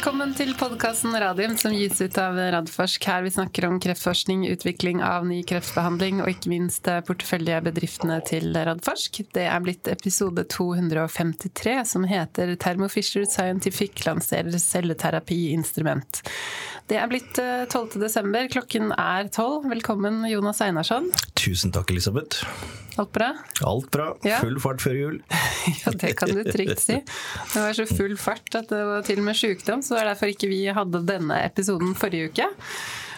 Velkommen til podkasten Radium som gis ut av Radforsk. Her vi snakker om kreftforskning, utvikling av ny kreftbehandling og ikke minst porteføljebedriftene til Radforsk. Det er blitt episode 253 som heter Thermo Fisher Scientific lanserer celleterapiinstrument. Det er blitt 12. Eh, desember, klokken er 12. Velkommen Jonas Einarsson. Tusen takk, Elisabeth. Alt bra? Alt bra. Ja. Full fart før jul. ja, det kan du trygt si. Det var så full fart at det var til og med sykdom, så det er derfor ikke vi hadde denne episoden forrige uke.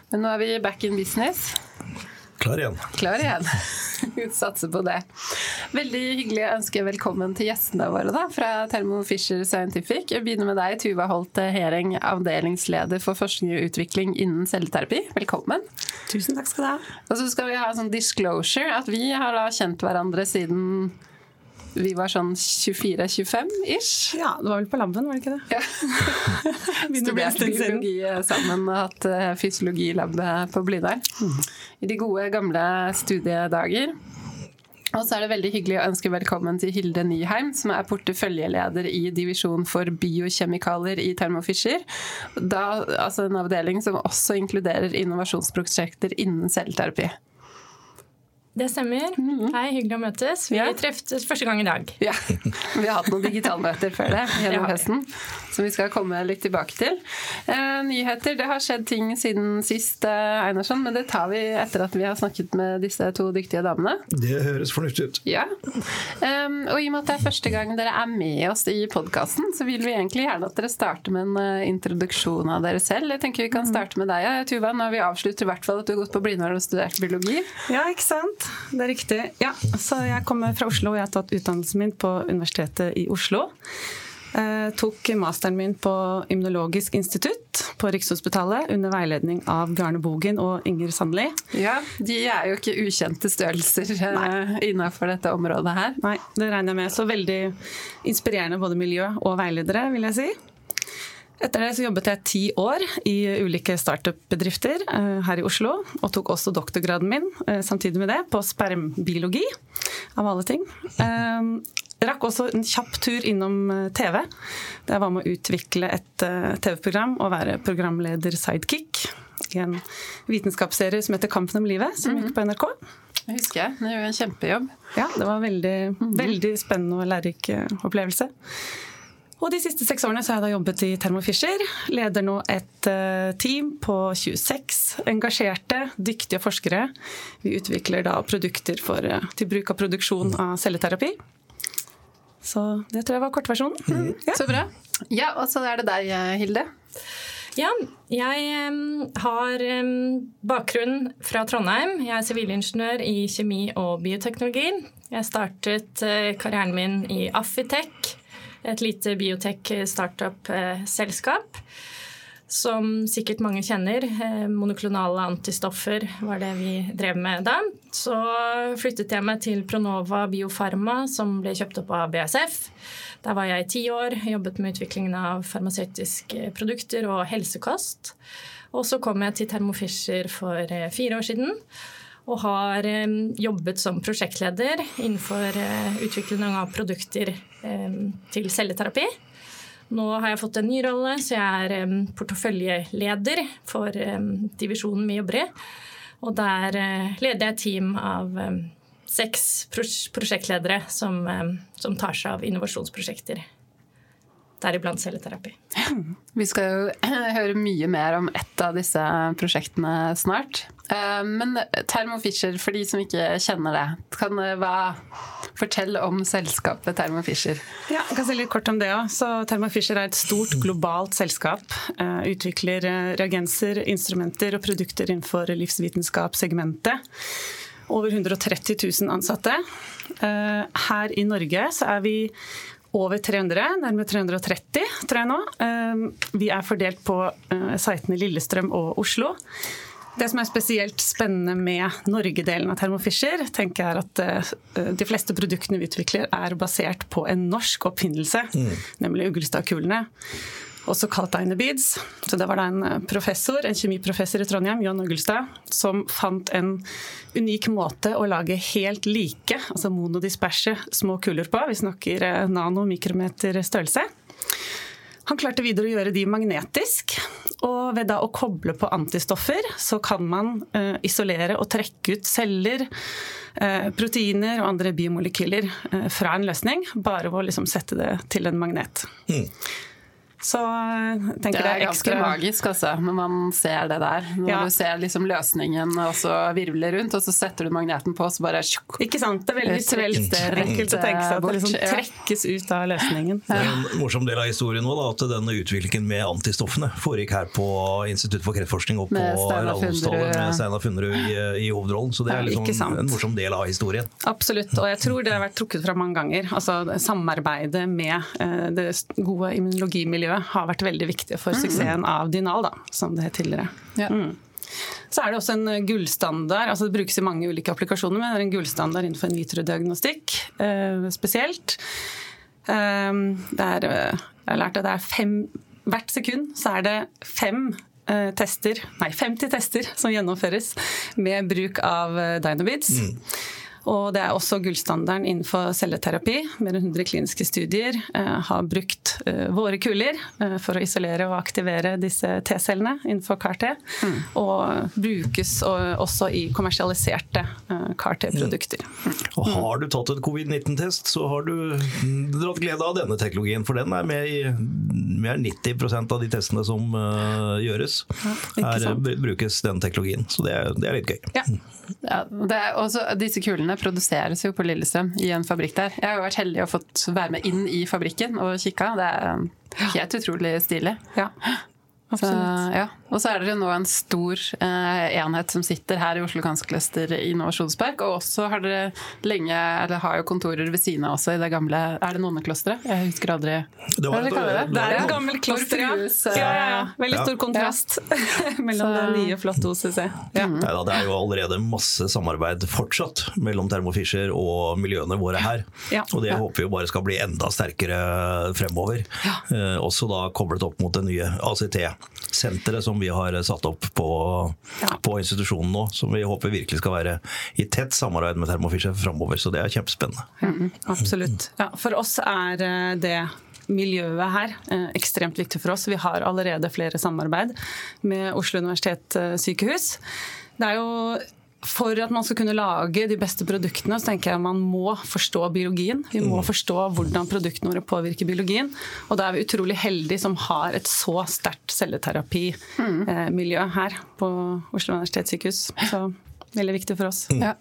Men nå er vi back in business. Klar igjen. Klar igjen. Satser på det. Veldig hyggelig å ønske velkommen til gjestene våre da, fra Thermo Fisher Scientific. Jeg begynner med deg, Tuva Holt Hering, avdelingsleder for forskning og utvikling innen celleterapi. Velkommen. Tusen takk skal du ha. Og så skal vi ha en sånn disclosure, at vi har da kjent hverandre siden vi var sånn 24-25-ish. Ja, det var vel på laben, var det ikke det? Ja. Studert biologi sammen og hatt fysiologilabbe fysiologilab på Blidar. Mm. I de gode, gamle studiedager. Og så er det veldig hyggelig å ønske velkommen til Hilde Nyheim, som er porteføljeleder i divisjon for biokjemikalier i Thermo Fisher. Da, altså en avdeling som også inkluderer innovasjonsprosjekter innen celleterapi. Det stemmer. Mm. Hei, hyggelig å møtes. Vi ja. treftes første gang i dag. Ja, Vi har hatt noen digitalmøter før det gjennom høsten, som vi skal komme litt tilbake til. Eh, nyheter. Det har skjedd ting siden sist, eh, Einarsson, men det tar vi etter at vi har snakket med disse to dyktige damene. Det høres fornuftig ut. Ja. Um, og i og med at det er første gang dere er med oss i podkasten, så vil vi egentlig gjerne at dere starter med en uh, introduksjon av dere selv. Jeg tenker vi kan starte med deg, Tuva, når vi avslutter i hvert fall at du har gått på Blindern og studert biologi. Ja, ikke sant det er riktig. Ja, så jeg kommer fra Oslo. Jeg har tatt utdannelsen min på Universitetet i Oslo. Eh, tok masteren min på Immunologisk institutt på Rikshospitalet under veiledning av Bjarne Bogen og Inger Sandli. Ja, De er jo ikke ukjente størrelser eh, innafor dette området her. Nei, det regner jeg med. Så veldig inspirerende både miljø og veiledere, vil jeg si. Etter det så jobbet jeg ti år i ulike startup-bedrifter eh, her i Oslo. Og tok også doktorgraden min eh, samtidig med det på spermbiologi, av alle ting. Jeg rakk også en kjapp tur innom TV. Der jeg var med å utvikle et TV-program og være programleder sidekick i en vitenskapsserie som heter Kampen om livet, som gikk på NRK. Jeg husker jeg. Det gjorde en kjempejobb. Ja, det var veldig, mhm. veldig spennende og lærerik opplevelse. Og de siste seks årene så har jeg da jobbet i Thermo Fisher. Leder nå et uh, team på 26 engasjerte, dyktige forskere. Vi utvikler da produkter for, uh, til bruk av produksjon av celleterapi. Så det tror jeg var kortversjonen. Mm. Ja. Så bra. Ja, og så er det deg, Hilde. Ja, jeg har bakgrunn fra Trondheim. Jeg er sivilingeniør i kjemi og bioteknologi. Jeg startet karrieren min i Affitech et lite biotek-startup-selskap. Som sikkert mange kjenner. Eh, monoklonale antistoffer var det vi drev med da. Så flyttet jeg meg til Pronova Biofarma, som ble kjøpt opp av BSF. Der var jeg i ti år, jobbet med utviklingen av farmasøytiske produkter og helsekost. Og så kom jeg til Thermo Fisher for eh, fire år siden og har eh, jobbet som prosjektleder innenfor utviklingen utvikling av produkter til celleterapi. Nå har jeg fått en ny rolle, så jeg er porteføljeleder for divisjonen vi jobber i. Og der leder jeg et team av seks prosjektledere som, som tar seg av innovasjonsprosjekter deriblant celleterapi. Vi skal jo høre mye mer om ett av disse prosjektene snart. Eh, men Thermo Fisher, for de som ikke kjenner det, kan hva fortelle om selskapet Thermo Fisher? Ja, jeg kan si litt kort om det òg. Thermo Fisher er et stort globalt selskap. Eh, utvikler eh, reagenser, instrumenter og produkter innenfor livsvitenskapssegmentet. Over 130 000 ansatte. Her i Norge så er vi over 300, nærmere 330 tror jeg nå. Ehm, vi er fordelt på eh, sitene Lillestrøm og Oslo. Det som er spesielt spennende med Norge-delen av Thermo Fisher, tenker jeg er at eh, de fleste produktene vi utvikler er basert på en norsk oppfinnelse, mm. nemlig Uglestadkulene også kalt Dine Beads. Så det var da en eh, professor, en kjemiprofessor i Trondheim, John Ugelstad, som fant en unik måte å lage helt like, altså monodisperse, små kuler på. Vi snakker eh, nano- mikrometer størrelse. Han klarte videre å gjøre de magnetisk. Og ved da å koble på antistoffer, så kan man uh, isolere og trekke ut celler, uh, proteiner og andre biomolekyler uh, fra en løsning, bare ved å liksom sette det til en magnet. Mm. Så tenker jeg det er ganske magisk altså, når man ser det der. Når ja. du ser liksom løsningen og så virvler rundt, og så setter du magneten på, og så bare sjuk, Ikke sant. Det er veldig visuelt enkelt å tenke seg at det liksom trekkes ut av løsningen. Det er en morsom del av historien nå, da, at denne utviklingen med antistoffene foregikk her på Institutt for kreftforskning og på Rallumstallet med Steinar Funderud i, i, hovedrollen. Så det er liksom en morsom del av historien. Absolutt, og jeg tror det har vært trukket fra mange ganger. Altså samarbeidet med eh, det gode immunologimiljøet miljøet har vært veldig viktige for suksessen av Dynal, da, som det het tidligere. Ja. Mm. Så er det også en gullstandard, altså det brukes i mange ulike applikasjoner, men det er en gullstandard innenfor en vitro-diagnostikk eh, spesielt. Eh, det er, eh, jeg har lært at det er fem Hvert sekund så er det fem eh, tester, nei 50 tester som gjennomføres med bruk av eh, Dynabids. Mm. Og det er også gullstandarden innenfor celleterapi. Mer enn 100 kliniske studier eh, har brukt eh, våre kuler eh, for å isolere og aktivere disse T-cellene innenfor CAR-T. Mm. Og brukes også i kommersialiserte CAR-T-produkter. Mm. Og har du tatt en covid-19-test, så har du dratt glede av denne teknologien. For den er med i mer enn 90% av de testene som uh, gjøres. Ja, her brukes den teknologien. Så det er, det er litt gøy. Ja. Ja, også, disse kulene produseres jo på Lillestrøm i en fabrikk der. Jeg har jo vært heldig og fått være med inn i fabrikken og kikka. Det er helt utrolig stilig. Ja. Så, ja. Og så er det nå en stor eh, enhet som sitter her i Oslo Kanskløster innovasjonspark. Og også har dere lenge, eller har jo kontorer ved siden av også i det gamle Er det nonneklosteret? Jeg husker aldri det, var, det, det, det, er et gammelt kloster, ja. ja, ja. Veldig stor kontrast mellom det nye, flotte OCC. Ja. Mm. Neida, det er jo allerede masse samarbeid fortsatt mellom Thermo Fisher og miljøene våre her. Og det håper vi jo bare skal bli enda sterkere fremover. Eh, også da koblet opp mot det nye ACT senteret som vi har satt opp på, ja. på, institusjonen nå. Som vi håper virkelig skal være i tett samarbeid med Thermo Fisher framover. Så det er kjempespennende. Mm, absolutt. Ja, for oss er eh, det miljøet her eh, ekstremt viktig for oss. Vi har allerede flere samarbeid med Oslo universitetssykehus. Det er jo for at man skal kunne lage de beste produktene, så tenker jeg man må forstå biologien. Vi må mm. forstå hvordan produktene våre påvirker biologien. Og da er vi utrolig heldige som har et så sterkt celleterapimiljø mm. her på Oslo universitetssykehus. Så Veldig viktig for oss. Ja.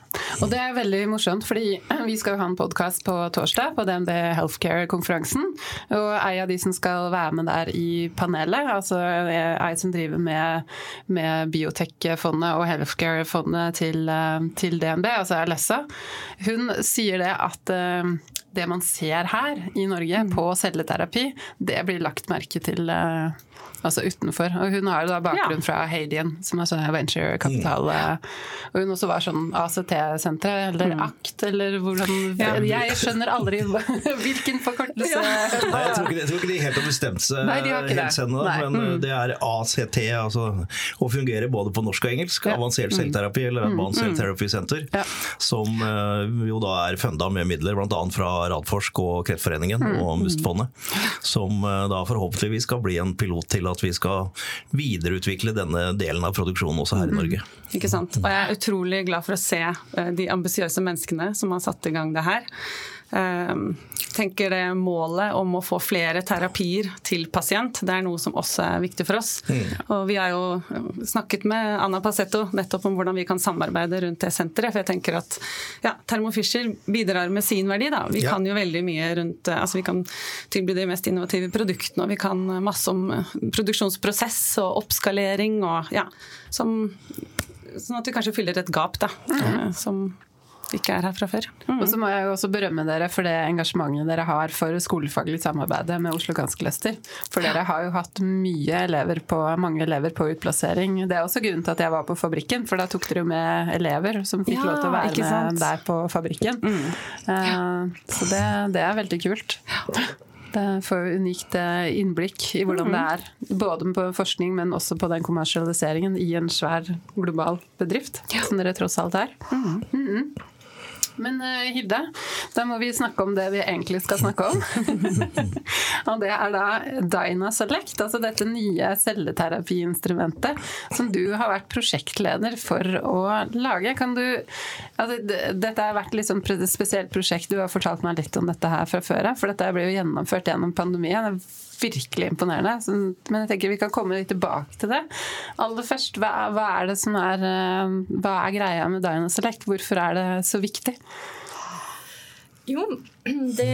Og det er veldig morsomt, fordi vi skal jo ha en podkast på torsdag på DNB Healthcare-konferansen. Og ei av de som skal være med der i panelet, altså ei som driver med, med Biotech-fondet og Healthcare-fondet til, til, DNB, altså Alessa, hun sier det at eh, det man ser her i Norge på celleterapi, det blir lagt merke til eh, altså utenfor. Og hun har da bakgrunn ja. fra Hadian, som er sånn venturekapital. Mm. Og hun også var sånn ACT-senteret, eller mm. ACT, eller hvordan ja. Jeg skjønner aldri hvilken forkortelse ja. Nei, jeg, tror ikke, jeg, tror ikke, de helt har bestemt seg Nei, de helt ennå, men mm. det er ACT, altså å fungere både på norsk og engelsk. Avansert mm. selvterapi, eller mm. Advanced mm. Therapy Center, som uh, jo da er funda med midler bl.a. fra Radforsk og Kreftforeningen og Mustfondet, som uh, da forhåpentligvis skal bli en pilot til at vi skal videreutvikle denne delen av produksjonen også her i mm. Norge. Ikke sant. Og jeg er utrolig glad for å se eh, de ambisiøse menneskene som har satt i gang det her. Ehm, tenker det målet om å få flere terapier til pasient, det er noe som også er viktig for oss. Mm. Og vi har jo snakket med Anna Passetto nettopp om hvordan vi kan samarbeide rundt det senteret. For jeg tenker at ja, Thermo Fisher bidrar med sin verdi. Da. Vi ja. kan jo veldig mye rundt altså Vi kan tilby de mest innovative produktene, og vi kan masse om produksjonsprosess og oppskalering og ja, som, Sånn at vi kanskje fyller et gap, da. Mm. Som ikke er her fra før. Mm. Og så må jeg jo også berømme dere for det engasjementet dere har for skolefaglig samarbeid med Oslo Kanskløster. For dere har jo hatt mye elever på, mange elever på utplassering. Det er også grunnen til at jeg var på fabrikken, for da tok dere jo med elever som fikk ja, lov til å være med der på fabrikken. Mm. Uh, så det, det, er veldig kult. Det får unikt eh, innblikk i hvordan mm. det er, både på forskning, men også på den kommersialiseringen i en svær global bedrift, ja. som dere tross alt er. Mm. Mm. Men uh, Hilde, da må vi snakke om det vi egentlig skal snakke om. og det er da Dyna Select, altså dette nye celleterapiinstrumentet som du har vært prosjektleder for å lage. Kan du altså, Dette har vært et liksom spesielt prosjekt, du har fortalt meg litt om dette her fra før av, for dette ble jo gjennomført gjennom pandemien. Virkelig imponerende. Men jeg tenker vi kan komme litt tilbake til det. Aller først, hva, hva er det som er eh, Hva er greia med Dinoselect? Hvorfor er det så viktig? Jo, det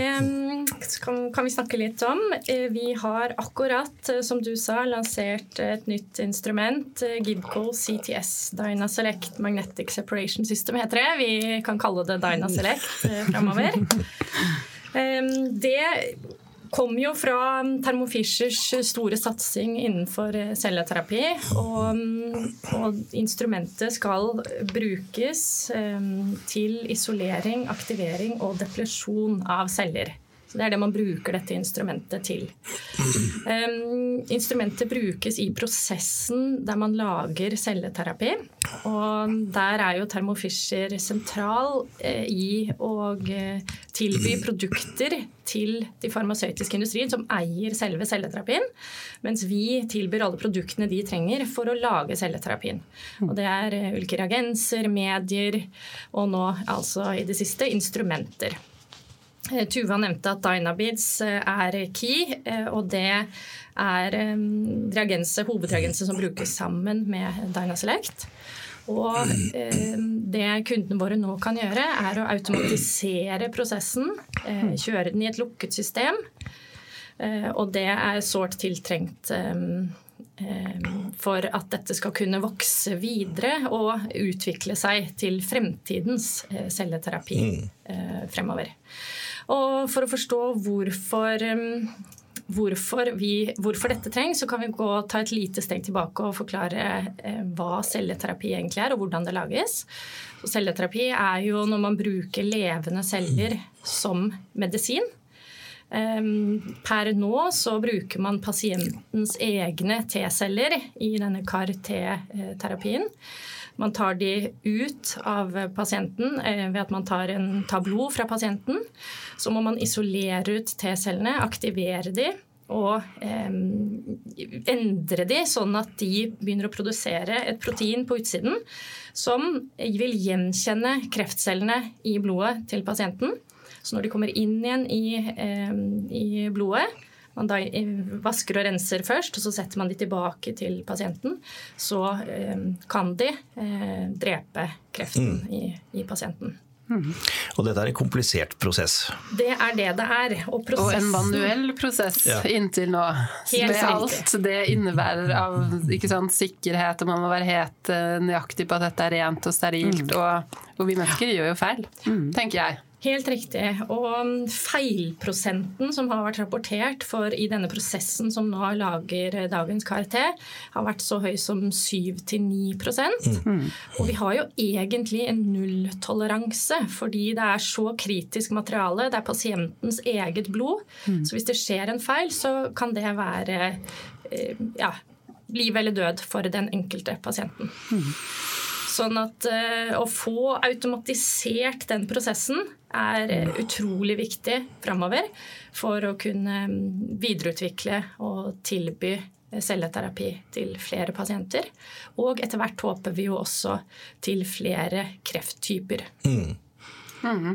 kan, vi snakke litt om. Eh, vi har akkurat, eh, som du sa, lansert et nytt instrument. Gibco CTS, Dyna Select Magnetic Separation System heter det. Vi kan kalle det Dyna Select framover. Det kommer jo fra Thermo Fischers store satsing innenfor eh, celleterapi. Og, og instrumentet skal brukes um, til isolering, aktivering og depresjon av celler. Så Det er det man bruker dette instrumentet til. Um, instrumentet brukes i prosessen der man lager celleterapi. Og der er jo Thermo Fisher sentral eh, i å eh, tilby produkter til de farmasøytiske industrien som eier selve celleterapien, mens vi tilbyr alle produktene de trenger for å lage celleterapien. Og det er eh, ulike reagenser, medier og nå altså i det siste instrumenter. Eh, Tuva nevnte at Dynabeads eh, er key, eh, og det er reagense, hovedreagense som brukes sammen med Dynaselect. Og det kundene våre nå kan gjøre, er å automatisere prosessen, kjøre den i et lukket system. Og det er sårt tiltrengt for at dette skal kunne vokse videre og utvikle seg til fremtidens celleterapi fremover. Og for å forstå hvorfor, hvorfor, vi, hvorfor dette trengs, så kan vi gå ta et lite steg tilbake og forklare eh, hva celleterapi egentlig er, og hvordan det lages. Så celleterapi er jo når man bruker levende celler som medisin. Per nå så bruker man pasientens egne T-celler i denne CAR-T-terapien. Man tar de ut av pasienten eh, ved at man tar, en, tablo fra pasienten. Så må man isolere ut T-cellene, aktivere de og eh, endre de sånn at de begynner å produsere et protein på utsiden som vil gjenkjenne kreftcellene i blodet til pasienten. Så når de kommer inn igjen i, eh, i blodet, man da vasker og renser først, og så setter man de tilbake til pasienten. Så eh, kan de eh, drepe kreften mm. i, i, pasienten. Mm. Og dette er en komplisert prosess? Det er det det er. Og, og en manuell prosess ja. inntil nå. Helt med alt det innebærer av sant, sikkerhet, og man må være helt uh, nøyaktig på at dette er rent og sterilt. Mm. Og, og, vi mennesker gjør jo feil, mm. tenker jeg. Helt riktig. Og feilprosenten som har vært rapportert for i denne prosessen som nå lager dagens KRT, har vært så høy som 7-9 mm. Og vi har jo egentlig en nulltoleranse, fordi det er så kritisk materiale. Det er pasientens eget blod. Mm. Så hvis det skjer en feil, så kan det være eh, ja, liv eller død for den enkelte pasienten. Mm. Sånn at uh, å få automatisert den prosessen er uh, utrolig viktig framover for å kunne um, videreutvikle og tilby eh, celleterapi til flere pasienter. Og etter hvert håper vi jo også til flere krefttyper. Mm. Mm.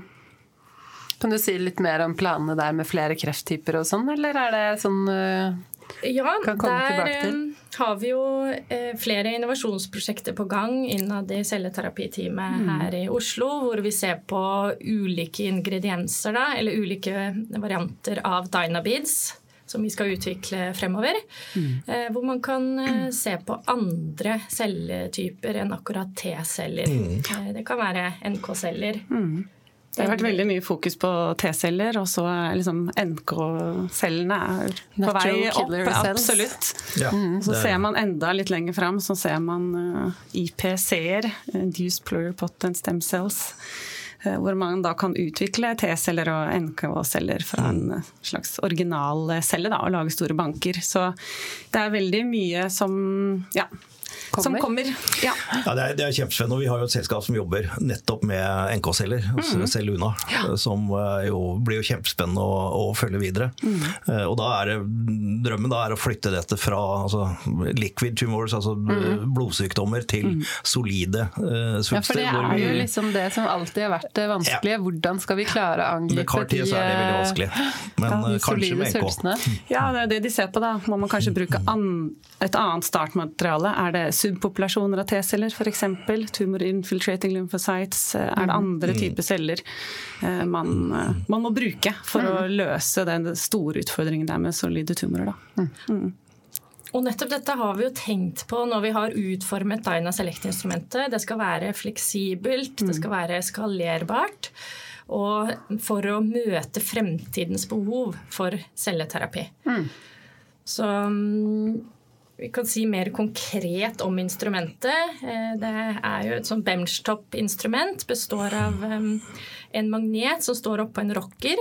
Kan du si litt mer om planene der med flere krefttyper og sånn, eller er det sånn uh ja, der eh, har vi jo eh, flere innovasjonsprosjekter på gang innad i celleterapiteamet mm. her i Oslo, hvor vi ser på ulike ingredienser, da, eller ulike varianter av Dynabeads som vi skal utvikle fremover. Mm. Eh, hvor man kan se på andre celletyper enn akkurat T-celler. Mm. Det kan være NK-celler. Mm. Det har vært veldig mye fokus på T-celler, og så er liksom NK-cellene på vei opp. Absolutt. Ja, så ser man enda litt lenger fram, så ser man uh, IPC-er, Induced Pluripotent Stem Cells. Uh, hvor man da kan utvikle T-celler og NK-celler fra en mm. slags originalcelle og lage store banker. Så det er veldig mye som ja, kommer. som kommer. Ja. ja det, er, det er kjempespennende. og Vi har jo et selskap som jobber nettopp med NK-celler, mm. Celluna. Ja. Som eh, jo blir jo kjempespennende å, å følge videre. Mm. Uh, og da er det, Drømmen da er å flytte dette fra altså, liquid tumors, altså mm. blodsykdommer, til mm. solide uh, svulster. Ja, for det er jo liksom det som alltid har vært det vanskelige. Ja. Hvordan skal vi klare å angripe de Med CAR-10 så er det veldig vanskelig. Men ja, kanskje med NK. Ja, det er det de ser på da. Må man kanskje bruke an, et annet startmateriale? Er det subpopulasjoner av T-celler f.eks.? Tumor infiltrating lymphocytes? Er det andre mm. typer celler man, man må bruke for å mm. løse den store utfordringen der med solide tumorer? Da. Mm. Og nettopp dette har vi jo tenkt på når vi har utformet Dyna Select-instrumentet. Det skal være fleksibelt, det skal være skalerbart. Og for å møte fremtidens behov for celleterapi. Mm. Så mm, vi kan si mer konkret om instrumentet. Eh, det er jo et sånn benchtop-instrument. Består av en magnet som står oppå en rocker.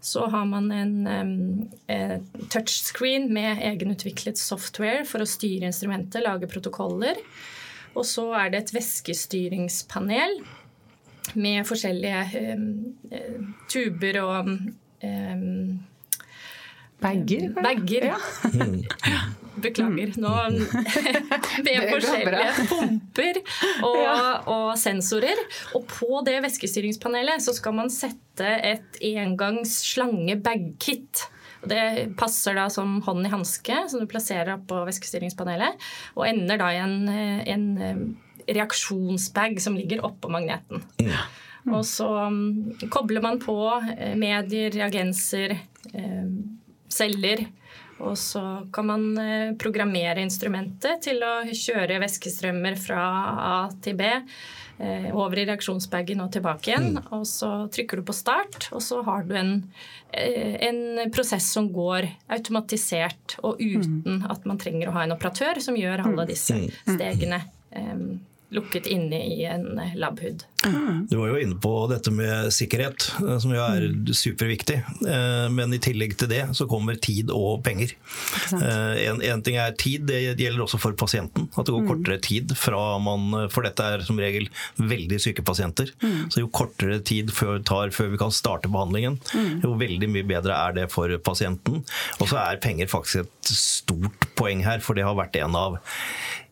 Så har man en um, touchscreen med egenutviklet software for å styre instrumentet, lage protokoller. Og så er det et væskestyringspanel med forskjellige um, tuber og Bager? Bager, ja. Beklager. Nå Med forskjellige pumper og, og, sensorer. Og på det væskestyringspanelet så skal man sette et engangs slange bag-kit. Det passer da som hånd i hanske, som du plasserer på væskestyringspanelet. Og ender da i en, en reaksjonsbag som ligger oppå magneten. Mm. Og så um, kobler man på eh, medier, reagenser, eh, celler og så kan man eh, programmere instrumentet til å kjøre væskestrømmer fra A til B eh, over i reaksjonsbagen og tilbake igjen. Mm. Og så trykker du på start, og så har du en, eh, en prosess som går automatisert og uten mm. at man trenger å ha en operatør som gjør alle mm. disse mm. stegene lukket inne i en labhud. Du var jo inne på dette med sikkerhet, eh, som jo er superviktig. Eh, men i tillegg til det så kommer tid og penger. Eh, en, en ting er tid, det gjelder også for pasienten. At det går mm. kortere tid fra man For dette er som regel veldig syke pasienter. Mm. Så jo kortere tid før, tar før vi kan starte behandlingen, mm. jo veldig mye bedre er det for pasienten. Og så er penger faktisk et stort poeng her, for det har vært en av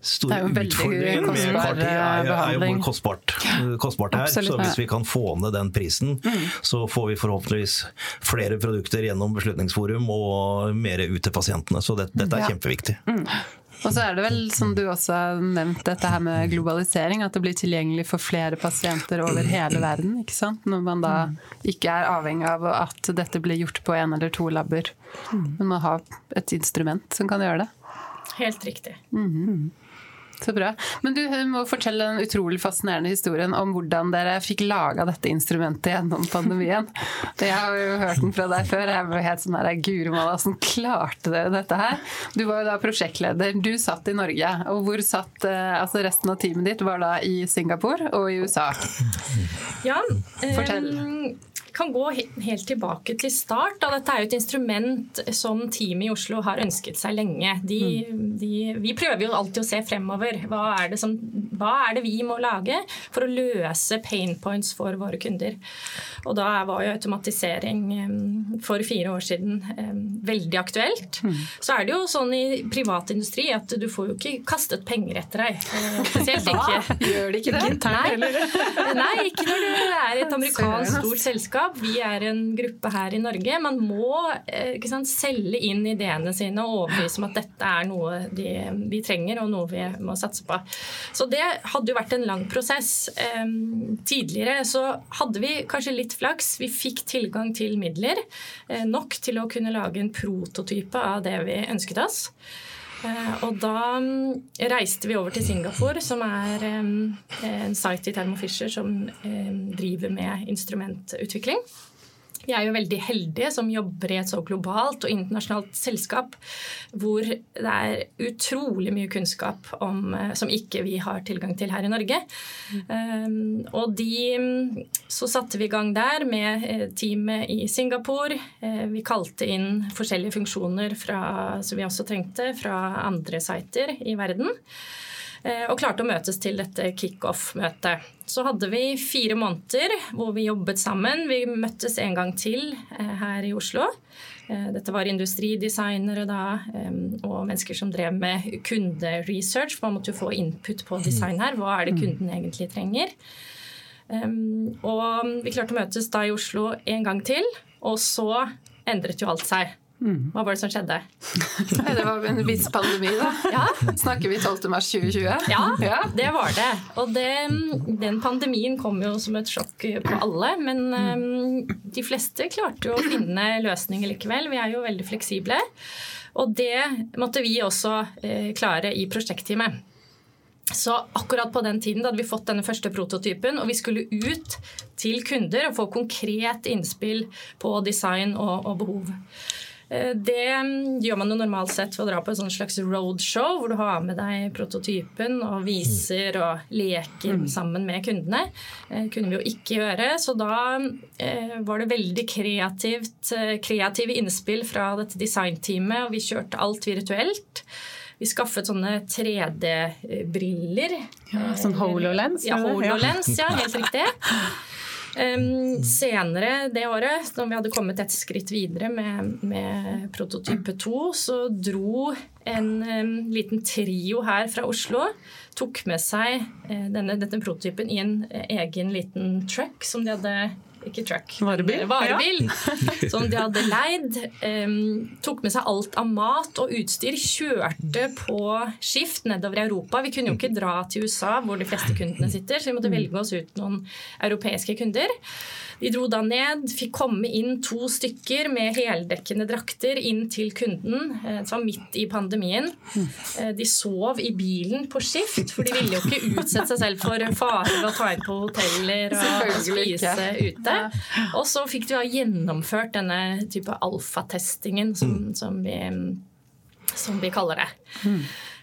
store utfordringen med er, er, jo hvor kostbart, kostbart det er. Absolutt, så hvis vi kan få ned den prisen, mm. så får vi forhåpentligvis flere produkter gjennom Beslutningsforum og mer ut til pasientene. Så det, dette er ja. kjempeviktig. Mm. Og så er det vel, som du også har nevnt, dette her med globalisering. At det blir tilgjengelig for flere pasienter over hele verden. ikke sant? Når man da ikke er avhengig av at dette blir gjort på en eller to labber. Mm. Men man har et instrument som kan gjøre det. Helt riktig. Mm -hmm. Så bra. Men du må fortelle den utrolig fascinerende historien om hvordan dere fikk laga dette instrumentet gjennom pandemien. Jeg har jo hørt den fra deg før. Jeg var helt sånn her Guri malla, åssen klarte dere dette her? Du var jo da prosjektleder. Du satt i Norge. Og hvor satt eh, altså resten av teamet ditt? Var da i Singapore og i USA? Ja, Fortell. Um kan gå helt tilbake til start. Da. Dette er jo et instrument som teamet i Oslo har ønsket seg lenge. De, mm. de, vi prøver jo alltid å se fremover. Hva er, som, hva er, det vi må lage for å løse pain points for våre kunder? Og da var jo automatisering for fire år siden veldig aktuelt. Mm. Så er det jo sånn i privat industri at du får jo ikke kastet penger etter deg. Eh, spesielt ikke. Gjør det ikke det? Nei. Nei, ikke når du er et amerikansk stort selskap Vi er en gruppe her i Norge. Man må eh, sant, selge inn ideene sine og overbevise om at dette er noe de, vi trenger og noe vi må satse på. Så det hadde jo vært en lang prosess. Tidligere så hadde vi kanskje litt flaks. Vi fikk tilgang til midler eh, nok til å kunne lage en prototype av det vi ønsket oss. Eh, og da mm, reiste vi over til Singapore, som er en site i Thermo Fisher som driver med instrumentutvikling. Vi er jo veldig heldige som jobber i et så globalt og internasjonalt selskap hvor det er utrolig mye kunnskap om, eh, som ikke vi har tilgang til her i Norge. Um, og de Så satte vi i gang der med eh, teamet i Singapore. Vi kalte inn forskjellige funksjoner fra, som vi også trengte fra andre sider i verden. Og klarte å møtes til dette kickoff-møtet. Så hadde vi fire måneder hvor vi jobbet sammen. Vi møttes en gang til her i Oslo. Dette var industridesignere da, og mennesker som drev med kunderesearch. Man måtte jo få input på design her. Hva er det kunden egentlig trenger? Og vi klarte å møtes da i Oslo en gang til, og så endret jo alt seg. Mm. Hva var det som skjedde? det var en viss pandemi, da. Ja. Snakker vi 12. mars 2020? Ja, ja, det var det. Og det, den pandemien kom jo som et sjokk på alle. Men um, de fleste klarte jo å finne løsninger likevel. Vi er jo veldig fleksible. Og det måtte vi også uh, klare i prosjektteamet. Så akkurat på den tiden da hadde vi fått denne første prototypen, og vi skulle ut til kunder og få konkret innspill på design og, og behov. Eh, det gjør man jo normalt sett ved å dra på et slags roadshow, hvor du har med deg prototypen og viser og leker mm. sammen med kundene. Det eh, kunne vi jo ikke gjøre, så da eh, var det veldig kreativt, kreative innspill fra dette designteamet, og vi kjørte alt virtuelt. Vi skaffet sånne 3D-briller. Ja, sånn HoloLens? Ja, HoloLens, ja, helt riktig. Um, senere det året, når vi hadde kommet et skritt videre med, med prototype 2, så dro en um, liten trio her fra Oslo tok med seg uh, denne, denne prototypen i en uh, egen liten truck som de hadde ikke truck. Varebil. Varebil ja. som de hadde leid. Um, tok med seg alt av mat og utstyr. Kjørte på skift nedover i Europa. Vi kunne jo ikke dra til USA, hvor de fleste kundene sitter, så vi måtte velge oss ut noen europeiske kunder. De dro da ned, fikk komme inn to stykker med heldekkende drakter inn til kunden. Eh, det var midt i pandemien. Eh, de sov i bilen på skift, for de ville jo ikke utsette seg selv for fare ved å ta inn på hoteller og spise ute. Og så fikk du ha gjennomført denne type alfatestingen som, mm. som, vi, som vi kaller det.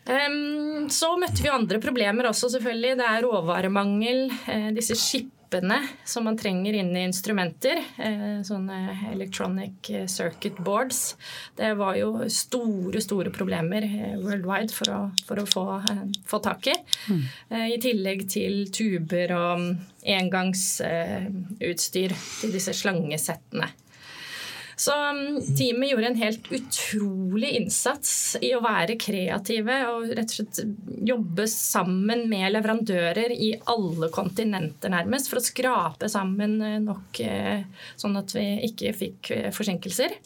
Um, så møtte vi andre problemer også, selvfølgelig. Det er råvaremangel. Uh, disse skip chippene som man trenger inn i instrumenter, eh, sånne electronic eh, circuit boards, det var jo store, store problemer eh, worldwide for å, for å få, få, tak i. Mm. I tillegg til tuber og engangsutstyr til disse slangesettene. Så um, teamet gjorde en helt utrolig innsats i å være kreative og rett og slett jobbe sammen med leverandører i alle kontinenter nærmest for å skrape sammen eh, nok eh, sånn at vi ikke fikk eh, forsinkelser.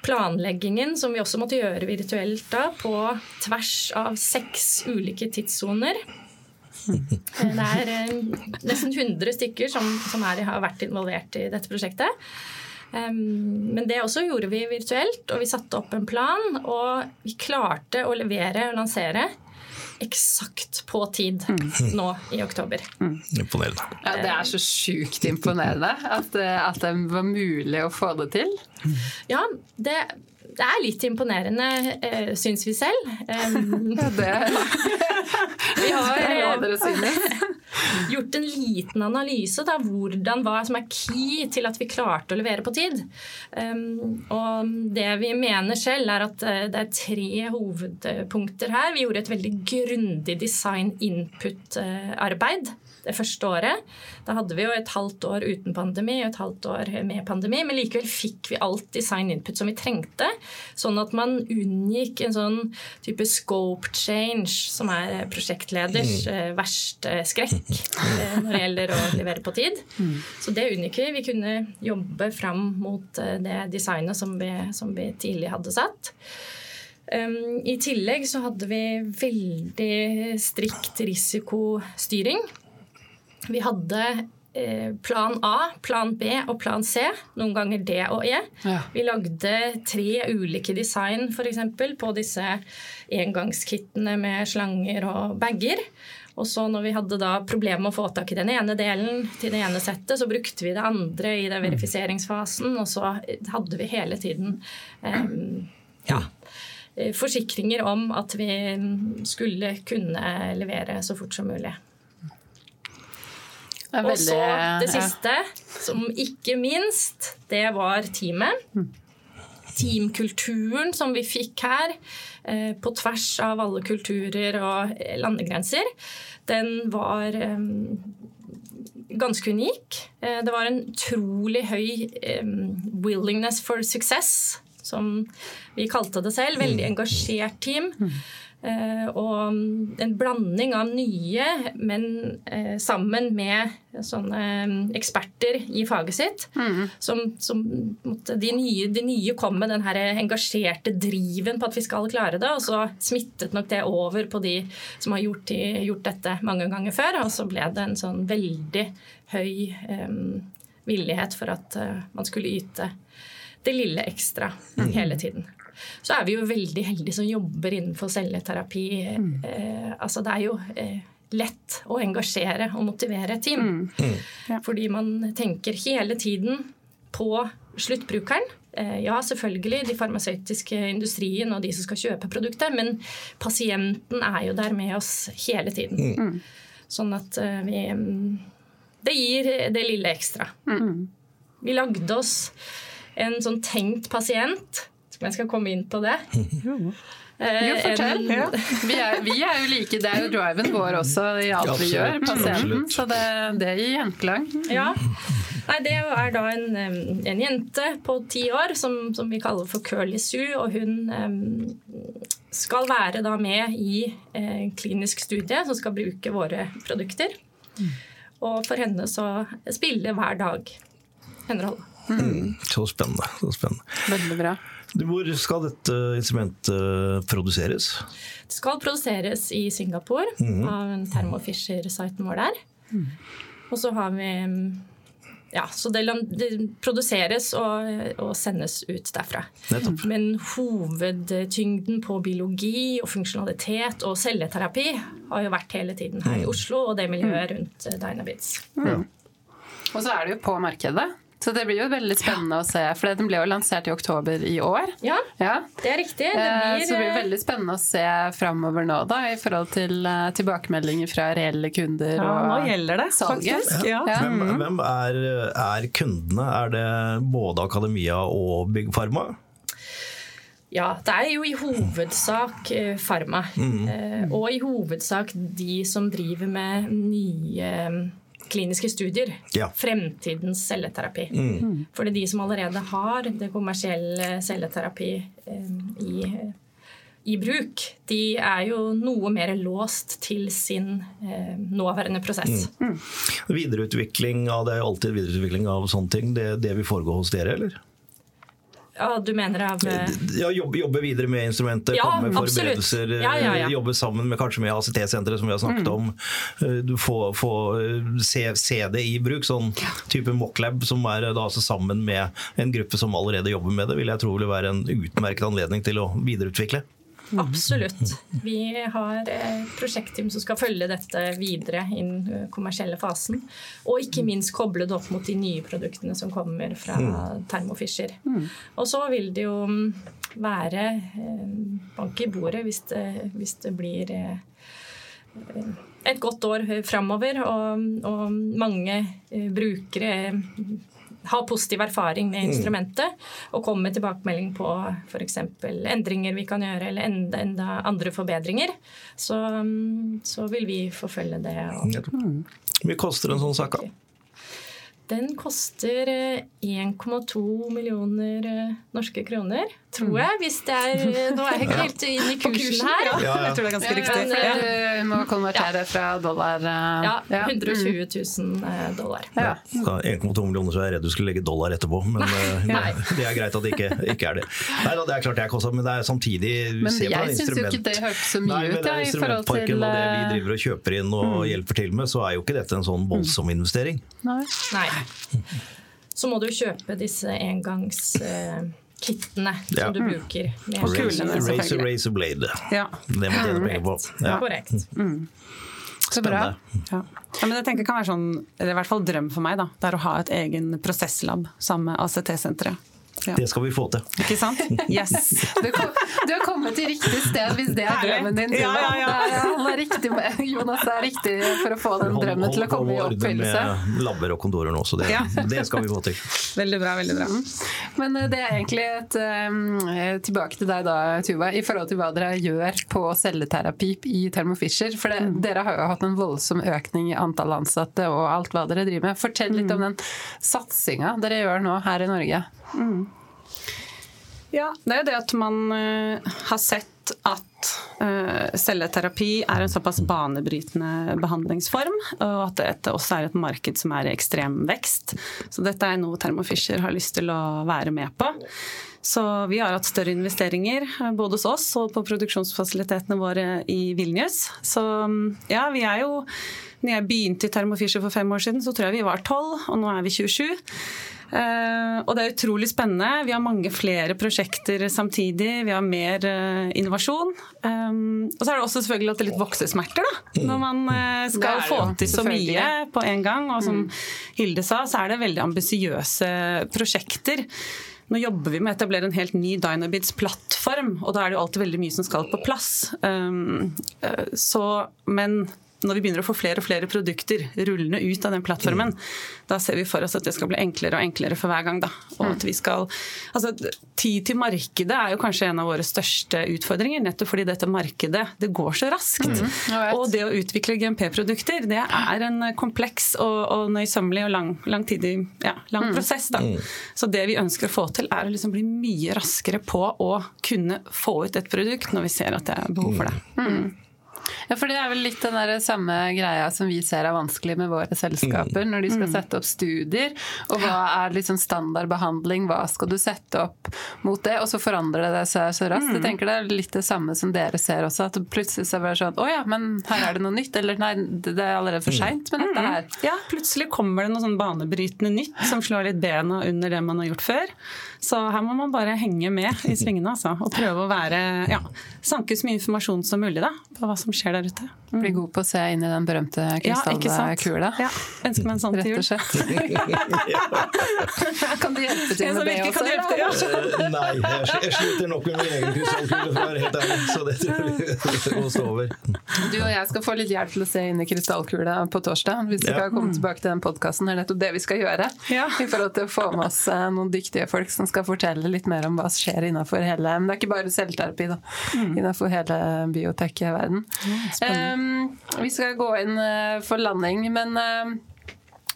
Planleggingen, som vi også måtte gjøre virtuelt da, på tvers av seks ulike tidssoner det er eh, nesten 100 stykker som, som er, har vært involvert i dette prosjektet. Men det også gjorde vi virtuelt, og vi satte opp en plan. Og vi klarte å levere og lansere eksakt på tid mm. nå i oktober. Mm. Imponerende. Ja, det er så sjukt imponerende at, eh, at, det var mulig å få det til. Ja, det, det er litt imponerende, uh, syns vi selv. Um, det Vi har uh, gjort en liten analyse av hvordan hva som er key til at vi klarte å levere på tid. Um, og det vi mener selv, er at uh, det er tre hovedpunkter her. Vi gjorde et veldig grundig design input-arbeid det første året. Da hadde vi jo et halvt år uten pandemi og et halvt år med pandemi, men likevel fikk vi alt design input som vi trengte, sånn at man unngikk en sånn type scope change, som er prosjektleders mm. Eh, verste skrekk eh, når det gjelder å levere på tid. Mm. Så det unngikk vi. Vi kunne jobbe fram mot eh, det designet som vi, som vi tidlig hadde satt. Um, I tillegg så hadde vi veldig strikt risikostyring. Vi hadde eh, plan A, plan B og plan C. Noen ganger D og E. Ja. Vi lagde tre ulike design for eksempel, på disse engangskittene med slanger og bager. Og så når vi hadde da problemer med å få tak i den ene delen til det ene settet, så brukte vi det andre i den verifiseringsfasen, og så hadde vi hele tiden eh, ja, eh, forsikringer om at vi skulle kunne levere så fort som mulig. Og så det siste, som ikke minst, det var teamet. teamkulturen som vi fikk her, eh, på tvers av alle kulturer og landegrenser, den var ganske unik. Det var en utrolig høy willingness for success, som vi kalte det selv. Veldig mm. engasjert team. Mm. Eh, og en blanding av nye, men eh, sammen med sånne mm, eksperter i faget sitt. Mm. Som, som de, nye, de, nye, kom med den her engasjerte driven på at vi skal klare det. Og så smittet nok det over på de som har gjort, gjort dette mange ganger før. Og så ble det en sånn veldig høy um, villighet for at uh, man skulle yte det lille ekstra mm. hele tiden så er vi jo veldig heldige som jobber innenfor celleterapi. Mm. Eh, altså det er jo eh, lett å engasjere og motivere et team. Mm. mm. Ja. Fordi man tenker hele tiden på sluttbrukeren. Eh, ja, selvfølgelig de farmasøytiske industrien og de som skal kjøpe produktet, men pasienten er jo der med oss hele tiden. Mm. mm. Sånn at eh, vi mm, Det gir det lille ekstra. Mm. Vi lagde oss en sånn tenkt pasient om jeg skal komme inn på det. Eh, jo, fortell. En, ja. vi, er, vi, er, jo like, Det er jo driven vår også i alt vi gjør, pasienten. Så det, det gir gjenklang. Ja. Nei, det er da en, en jente på ti år som, som, vi kaller for Curly Sue. Og hun um, skal være da med i eh, klinisk studie som skal bruke våre produkter. Og for henne så spiller hver dag en rolle. Mm. Så spennende. Så spennende. Veldig bra. Hvor skal dette instrumentet eh, produseres? Det skal produseres i Singapore, mm. av en Thermo Fisher-siten vår der. Mm. Og så har vi ja, så det, det produseres og, og, sendes ut derfra. Nettopp. Men hovedtyngden på biologi og funksjonalitet og celleterapi har jo vært hele tiden her mm. i Oslo og det miljøet rundt Dynabits. Mm. Og så er det jo på markedet. Så det blir jo veldig spennende ja. å se, for den ble jo lansert i oktober i år. Ja, ja. det er riktig. Det eh, blir... Så det blir veldig spennende å se framover nå, da, i forhold til uh, tilbakemeldinger fra reelle kunder ja, og nå gjelder det, salget. Ja. Hvem, hvem er, er, kundene? Er det både Akademia og Big Pharma? Ja, det er jo i hovedsak Pharma. Mm. Og i hovedsak de som driver med nye kliniske studier. Ja. Fremtidens celleterapi. Mm. For det er de som allerede har det kommersielle celleterapi eh, i, i, bruk, de er jo noe mer låst til sin eh, nåværende prosess. Mm. Mm. Videreutvikling av det er alltid videreutvikling av sånne ting. Det, det vil foregå hos dere, eller? Ja, du mener av eh, Ja, jobbe, jobbe, videre med instrumenter, ja, komme med forberedelser. Ja, ja, Jobbe sammen med kanskje med ACT-senteret, som vi har snakket mm. om. Få, du får, får eh, se, se, det i bruk. Sånn type Mocklab, som er da altså sammen med en gruppe som allerede jobber med det, vil jeg tro vil være en utmerket anledning til å videreutvikle. Mm. Absolutt. Vi har et prosjektteam som skal følge dette videre i den kommersielle fasen. Og ikke minst koble det opp mot de nye produktene som kommer fra mm. Thermo Fisher. Mm. Og så vil det jo være eh, bank i bordet hvis det, hvis det blir eh, et godt år framover, og, og mange eh, brukere ha positiv erfaring med mm. instrumentet og komme med tilbakemelding på f.eks. endringer vi kan gjøre, eller enda, enda andre forbedringer, så, så, vil vi forfølge det. Hvor mye koster en sånn sak? Den koster 1,2 millioner eh, norske kroner tror jeg. Hvis det er eh, Nå er jeg ikke helt inn i kursen her. Ja, ja. Jeg tror det er ganske riktig. Men, du må konvertere fra dollar. Ja. 120 000 dollar. Ja. 1,2 millioner, så er jeg redd du skulle legge dollar etterpå. Men det er greit at det ikke, ikke er det. Nei da, det er klart det er kostbart, men det er samtidig Men jeg syns jo ikke det hørtes så mye Nei, ut, ja, i forhold til og det vi driver og kjøper inn og mm. hjelper til med, så er jo ikke dette en sånn voldsom investering. Nei. Nei. Så må du kjøpe disse engangskittene kittene ja. som du bruker. Med og kulene, Razor, razor blade. Ja. Det må tjene penger på. Ja. Korrekt. Mm. Så bra. Ja. ja. men jeg tenker kan være sånn, eller i hvert fall drøm for meg, da, det er å ha et egen prosesslab sammen med ACT-senteret. Ja. Det skal vi få til. Ikke sant? Yes. Du, kom, du, har kommet til riktig sted hvis det er drømmen din. Ja, ja, ja. Er, riktig, Jonas er riktig for å få den drømmen til å komme i oppfyllelse. Med labber og kondorer nå, så det, det, skal vi få til. Veldig bra. veldig bra. Mm. Men eh, det er egentlig et um, Tilbake til deg da, Tuva, i forhold til hva dere gjør på celleterapi i Thermo Fisher. For det, mm. dere har jo hatt en voldsom økning i antall ansatte og alt hva dere driver med. Fortell litt om mm. den satsinga dere gjør nå her i Norge. Mm. Ja, det er det at man uh, har sett at uh, celleterapi er en såpass banebrytende behandlingsform, og at dette også er et marked som er i ekstrem vekst. Så dette er noe Thermo Fisher har lyst til å være med på. Så vi har hatt større investeringer eh, både hos oss og på produksjonsfasilitetene våre i Vilnius. Så ja, vi er jo når jeg begynte i Thermo Fisher for fem år siden, så tror jeg vi var tolv, og nå er vi 27. Uh, og det er utrolig spennende. Vi har mange flere prosjekter samtidig. Vi har mer uh, innovasjon. Um, og så er det også selvfølgelig at det er litt voksesmerter, da. Når man uh, skal få til så mye på en gang. Og som mm. Hilde sa, så er det veldig ambisiøse prosjekter. Nå jobber vi med å etablere en helt ny Dynabids-plattform, og da er det jo alltid veldig mye som skal på plass. Um, så, men når vi begynner å få flere og flere produkter rullende ut av den plattformen, mm. da ser vi for oss at det skal bli enklere og enklere for hver gang. Da. Og at vi skal, altså, tid til markedet er jo kanskje en av våre største utfordringer, nettopp fordi dette markedet det går så raskt. Mm. Og det å utvikle GMP-produkter det er en kompleks og, og nøysommelig og lang, langtidig ja, lang mm. prosess. Da. Mm. Så det vi ønsker å få til, er å liksom bli mye raskere på å kunne få ut et produkt når vi ser at det er behov for det. Mm. mm. Ja, for det er vel litt den der samme greia som vi ser er vanskelig med våre selskaper, når de skal mm. sette opp studier. Og hva er liksom standardbehandling, hva skal du sette opp mot det? Og så forandrer det seg så raskt. Jeg mm. tenker det er litt det samme som dere ser også, at plutselig så er det sånn Å ja, men her er det noe nytt. Eller nei, det er allerede for mm. seint med dette her. Ja, plutselig kommer det noe sånn banebrytende nytt som slår litt bena under det man har gjort før. Så her må man bare henge med i svingene altså, og prøve å være, ja, sanke så mye informasjon som mulig da, på hva som skjer der ute. Mm. Bli god på å se inn i den berømte krystallkula. Ja, ja, Ønsker meg en sånn til jul. kan du hjelpe til med det også? Hjelpe, ja. uh, nei, jeg, jeg sliter nok med min egen krystallkule, for å være helt ærlig. Så det tror jeg må stå over. Du og jeg skal få litt hjelp til å se inn i krystallkula på torsdag. Hvis vi skal komme tilbake til den podkasten, er nettopp det vi skal gjøre. I forhold til å få med oss eh, noen dyktige folk som skal fortelle litt mer om hva som skjer innenfor hele Men det er ikke bare selvterapi, da. Mm. Innenfor hele biotek-verden. Mm, um, vi skal gå inn uh, for landing, men uh,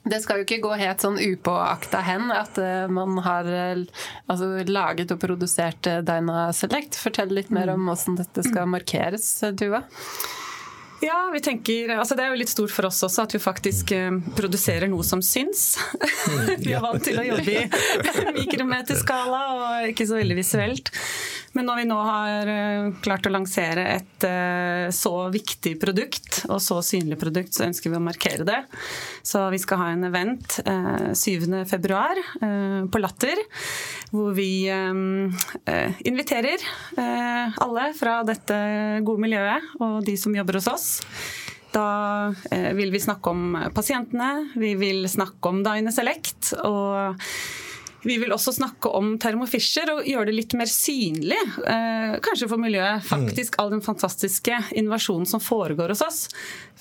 det skal jo ikke gå helt sånn upåakta hen at uh, man har altså, laget og produsert Dyna Select. Fortell litt mer mm. om hvordan dette skal markeres, Tuva. Ja, vi tenker, altså Det er jo litt stort for oss også at vi faktisk eh, produserer noe som syns. vi er vant til å jobbe i mikrometerskala og ikke så veldig visuelt. Men når vi nå har eh, klart å lansere et eh, så viktig produkt, og så synlig produkt, så ønsker vi å markere det. Så vi skal ha en event 7.2 på Latter, hvor vi inviterer alle fra dette gode miljøet og de som jobber hos oss da eh, vil vi snakke om pasientene, vi vil snakke om Dine Select. og vi vil også snakke om termofisher og gjøre det litt mer synlig, eh, kanskje for miljøet. Faktisk all den fantastiske innovasjonen som foregår hos oss.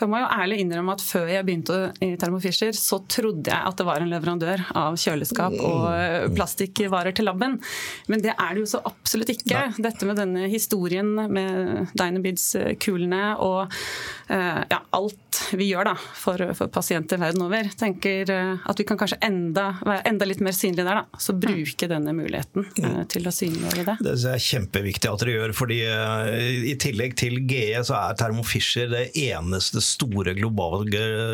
Jeg må jo ærlig innrømme at Før jeg begynte i Thermo Fisher, så trodde jeg at det var en leverandør av kjøleskap og eh, plastikkvarer til laben. Men det er det jo så absolutt ikke. Dette med denne historien med Dynabids-kulene og eh, ja, alt vi gjør da, for, for, pasienter verden over. tenker at vi kan kanskje enda, være enda litt mer synlige der. da så bruke denne muligheten mm. eh, til å synliggjøre det. Det er kjempeviktig at dere gjør. fordi eh, I tillegg til GE så er Thermo Fisher det eneste store globale,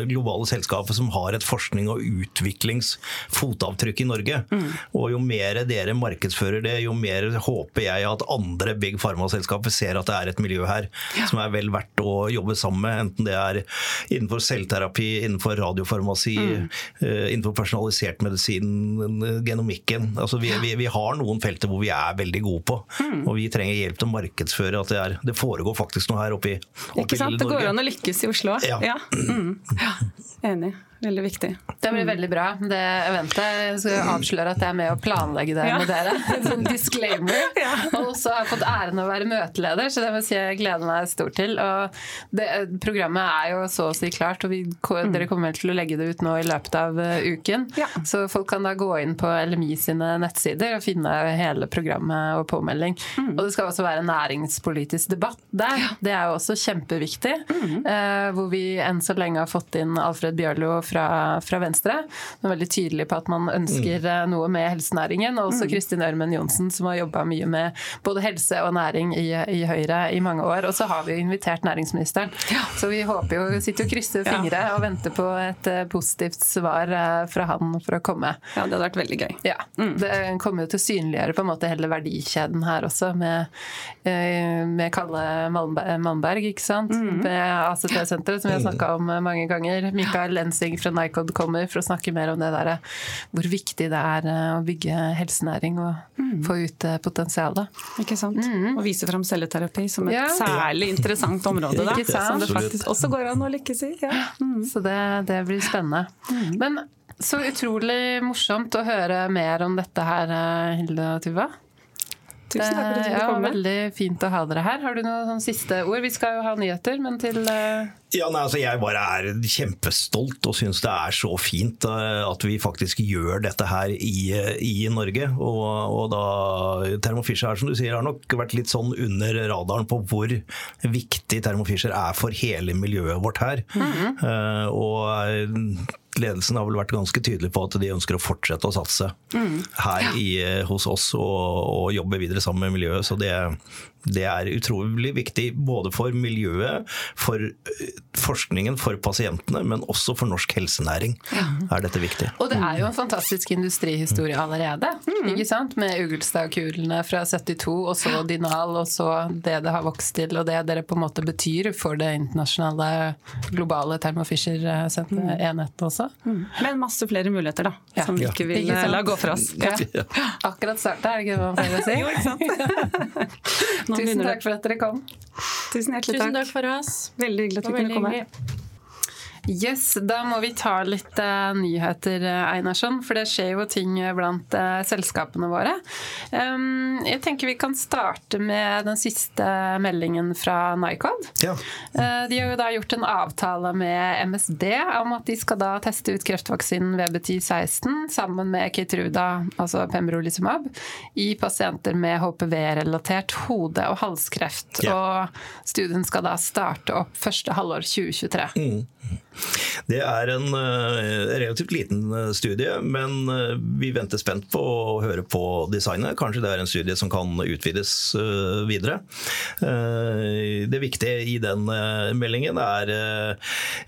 globale selskapet som har et forskning- og utviklingsfotavtrykk i Norge. Mm. Og Jo mer dere markedsfører det, jo mer håper jeg at andre big pharma-selskaper ser at det er et miljø her ja. som er vel verdt å jobbe sammen med. Enten det er innenfor selvterapi, innenfor radiofarmasi, mm. Eh, innenfor personalisert medisin, genomikken. Altså, vi, vi, vi, har noen felter hvor vi er veldig gode på, mm. og vi trenger hjelp til å markedsføre at det, er, det foregår faktisk noe her oppe i, oppe Ikke sant? Det går an å lykkes i Oslo. Ja. ja. Mm. ja. Enig. Veldig viktig. Det blir veldig bra. Det eventet jeg skal avsløre at jeg er med å planlegge det ja. med dere. En sånn disclaimer. Ja. Og så har jeg fått æren av å være møteleder, så det må si jeg gleder meg stort til. Og det, programmet er jo så å si klart, og vi, mm. dere kommer til å legge det ut nå i løpet av uh, uken. Ja. Så folk kan da gå inn på LMI sine nettsider og finne hele programmet og påmelding. Mm. Og det skal også være næringspolitisk debatt der. Det er jo også kjempeviktig. Mm. Eh, hvor vi enn så lenge har fått inn Alfred Bjørlo fra, fra Venstre. Hun er veldig tydelig på at man ønsker mm. noe med helsenæringen. Og også mm. Kristin Ørmen Johnsen, som har jobba mye med både helse og næring i, i, Høyre i mange år. Og så har vi jo invitert næringsministeren. Ja. Så vi håper jo, sitter og krysser fingre ja. og venter på et uh, positivt svar uh, fra han for å komme. Ja, det hadde vært veldig gøy. Ja. Mm. Det kommer jo til å synliggjøre på en måte hele verdikjeden her også, med, med Kalle Malmberg, ikke sant. Mm. Med ACT-senteret, som vi har snakka om mange ganger. Mikael Lensing fra Nycod kommer for å snakke mer om det der, hvor viktig det er eh, å bygge helsenæring og mm. få ut eh, potensialet. Ikke sant. Mm. Og vise fram celleterapi som et ja. særlig interessant område. Da, som det faktisk også går an å lykkes i. Ja. Mm. Så det, det, blir spennende. Mm. Men så utrolig morsomt å høre mer om dette her, eh, Hilde og Tuva. Tusen takk for at du ja, komme. Veldig fint å ha dere her. Har du noen siste ord? Vi skal jo ha nyheter, men til uh... Ja, nei, altså Jeg bare er kjempestolt og syns det er så fint uh, at vi faktisk gjør dette her i, uh, i Norge. Og, og, da Thermo Fisher her, som du sier, har nok vært litt sånn under radaren på hvor viktig Thermo Fisher er for hele miljøet vårt her. Mm -hmm. og ledelsen har vel vært ganske tydelig på at de ønsker å fortsette å satse mm. her i, eh, hos oss og, og, jobbe videre sammen med miljøet. Så det, det er utrolig viktig både for miljøet, for eh, forskningen, for pasientene, men også for norsk helsenæring ja. er dette viktig. Og det er jo en fantastisk industrihistorie allerede. Mm. ikke sant? Med Ugelstadkulene fra 72, og så Dinal, og så det det har vokst til, og det dere på en måte betyr for det internasjonale, globale Thermo Fisher-enheten også. Mm. Men masse flere muligheter, da. Ja. Som vi ikke vil ja. la gå fra oss. Ja. Akkurat starta, er det ikke det man pleier å si? jo, ikke sant? Tusen takk for at dere kom. Tusen hjertelig takk. Tusen takk for oss. Veldig hyggelig at vi kunne komme. Yes, Da må vi ta litt uh, nyheter, uh, Einarsson. For det skjer jo ting blant uh, selskapene våre. Um, jeg tenker vi kan starte med den siste meldingen fra Nycod. Ja. de har jo da gjort en avtale med MSD om at de skal da teste ut kreftvaksinen VB1016 sammen med Kitruda, altså pembrolizumab, i pasienter med HPV-relatert hode- og halskreft. Ja. Og studien skal da starte opp første halvår 2023. Mm. Det er en uh, relativt liten uh, studie, men uh, vi venter spent på å høre på designet. Kanskje det er en studie som kan utvides videre. Det viktige i den meldingen er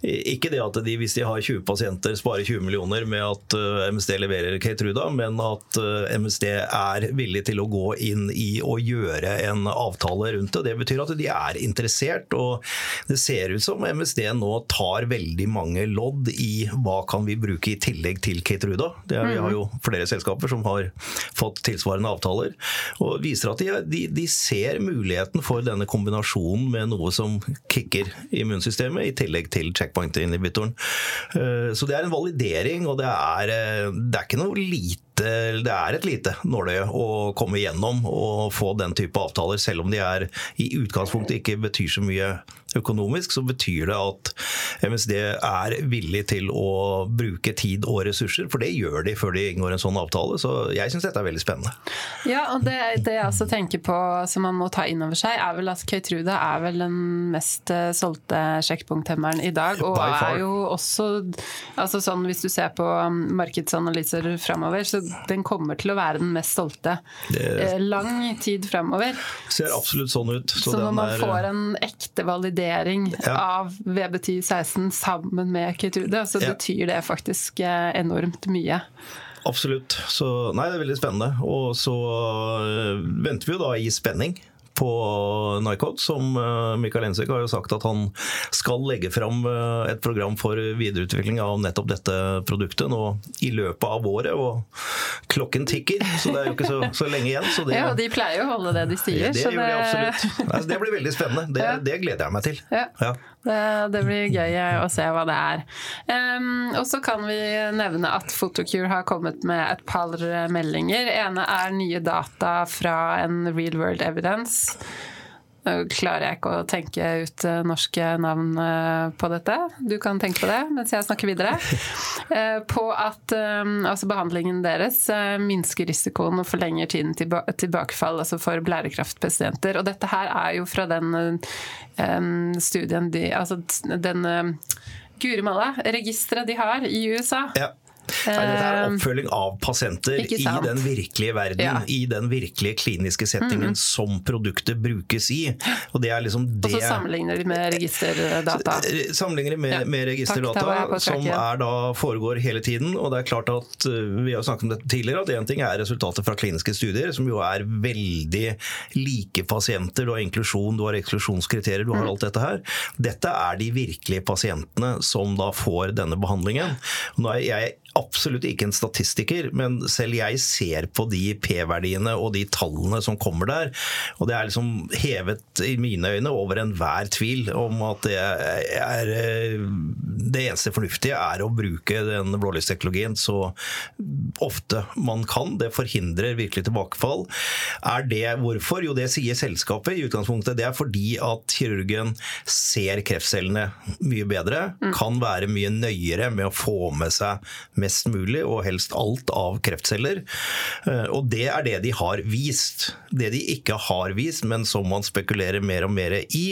ikke det at de, hvis de har 20 pasienter, sparer 20 millioner med at MSD leverer Keytruda, men at MSD er villig til å gå inn i å gjøre en avtale rundt det. Det betyr at de er interessert, og det ser ut som MSD nå tar veldig mange lodd i hva kan vi bruke i tillegg til er, vi har jo flere selskaper som har fått tilsvarende avtaler. og viser at de, de, de ser muligheten for denne kombinasjonen med noe som kicker immunsystemet, i tillegg til checkpoint-inhibitoren. Eh, så det er en validering, og det er, eh, det er ikke noe lite det er et lite nåløye å komme igjennom og få den type avtaler, selv om de er i utgangspunktet ikke betyr så mye økonomisk, så betyr det at MSD er villig til å bruke tid og ressurser, for det gjør de før de inngår en sånn avtale. Så jeg syns dette er veldig spennende. Ja, og det, det, jeg også tenker på som man må ta inn over seg, er vel at Keitruda er vel den mest eh, solgte sjekkpunkthemmeren i dag. Og er jo også altså sånn Hvis du ser på markedsanalyser framover, så den kommer til å være den mest stolte det, eh, lang tid fremover. Ser absolutt sånn ut. Så, så når man er, får en ekte validering ja. av VB1016 sammen med Keytrude, så ja. betyr det faktisk eh, enormt mye. Absolutt. Så nei, det er veldig spennende. Og så eh, venter vi jo da i spenning på Nycod, som eh, Mikael Ensek har jo sagt at han skal legge fram et program for videreutvikling av nettopp dette produktet nå i løpet av året. og klokken tikker, så det er jo ikke så, så lenge igjen. Det, ja, og de pleier jo å holde det de sier. Det, det gjør de absolutt. Altså, det blir veldig spennende. Det, ja. det gleder jeg meg til. Ja. ja. Det, det, blir gøy å se hva det er. Um, og så kan vi nevne at Photocure har kommet med et par meldinger. ene er nye data fra en real world evidence nå klarer jeg ikke å tenke ut eh, norske navn eh, på dette. Du kan tenke på det mens jeg snakker videre. Eh, på at altså behandlingen deres minsker risikoen og forlenger tiden tilbakefall altså for blærekraftpasienter. Og dette her er jo fra den studien de Altså den Guri malla, registeret de har i USA. Ja. Nei, dette er ehm, oppfølging av pasienter i den virkelige verden, ja. i den virkelige kliniske settingen mm. som produktet brukes i. Og det er liksom det Og så sammenligner de med registerdata. Eh, sammenligner de med, ja. med registerdata, Takk, som er da foregår hele tiden. Og det er klart at eh, vi har snakket om dette tidligere, at én ting er resultater fra kliniske studier, som jo er veldig like pasienter. Du har inklusjon, du har eksklusjonskriterier, du har mm. alt dette her. Dette er de virkelige pasientene som da får denne behandlingen. Nå er jeg absolutt ikke en statistiker, men selv jeg ser på de P-verdiene og de tallene som kommer der. Og det er liksom hevet i mine øyne over enhver tvil om at det er Det eneste fornuftige er å bruke den blålysteknologien så ofte man kan. Det forhindrer virkelig tilbakefall. Er det hvorfor? Jo, det sier selskapet i utgangspunktet. Det er fordi at kirurgen ser kreftcellene mye bedre, mm. kan være mye nøyere med å få med seg mest mulig, og helst alt, av kreftceller. Eh, og det er det de har vist. Det de ikke har vist, men som man spekulerer mer og mer i,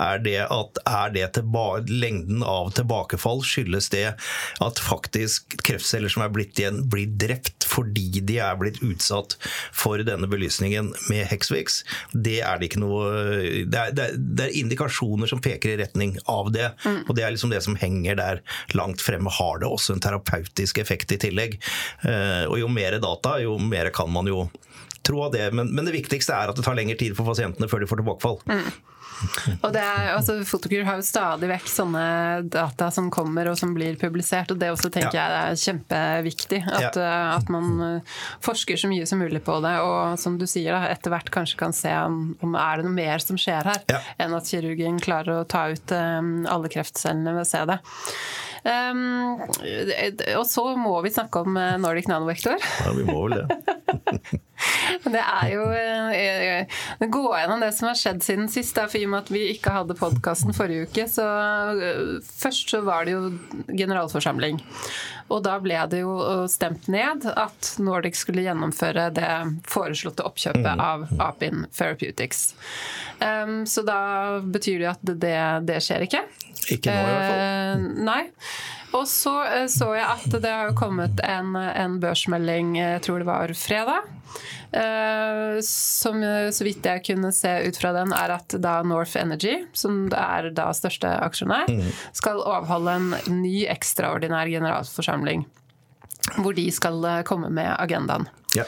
er det at er det lengden av tilbakefall skyldes det at faktisk kreftceller som er blitt igjen, blir drept fordi de er blitt utsatt for denne belysningen med Hexvix. Det er det ikke noe det er, det, er, det er, indikasjoner som peker i retning av det. Mm. Og det er liksom det som henger der langt fremme. Har det også en terapeutisk effekt i tillegg? Eh, og jo mer data, jo mer kan man jo tro av det. Men, men det viktigste er at det tar lengre tid for pasientene før de får tilbakefall. Mm. Og det er, altså, Fotokur har jo stadig vekk sånne data som kommer og som blir publisert, og det også tenker ja. jeg er kjempeviktig. At, ja. Eh, at, man eh, forsker så mye som mulig på det, og som du sier, da, etter hvert kanskje kan se om, om er det noe mer som skjer her, ja. enn at kirurgen klarer å ta ut um, alle kreftcellene ved å se det. Um, og så må vi snakke om Nordic Nanovektor. Ja, vi må vel det. Det er jo det Gå gjennom det som har skjedd siden sist. For i og med at vi ikke hadde podkasten forrige uke, så eh, først så var det jo generalforsamling. Og da ble det jo stemt ned at Nordic skulle gjennomføre det foreslåtte oppkjøpet mm. av Apin Therapeutics. Um, så da betyr det jo at det, det skjer ikke. Ikke nå, i hvert fall. Uh, nei. Og så så jeg at det har kommet en, en børsmelding, jeg tror det var fredag, Eh, som så vidt jeg kunne se ut fra den, er at da North Energy, som er da største aksjonær, mm. skal overholde en ny ekstraordinær generalforsamling. Hvor de skal eh, komme med agendaen. Ja.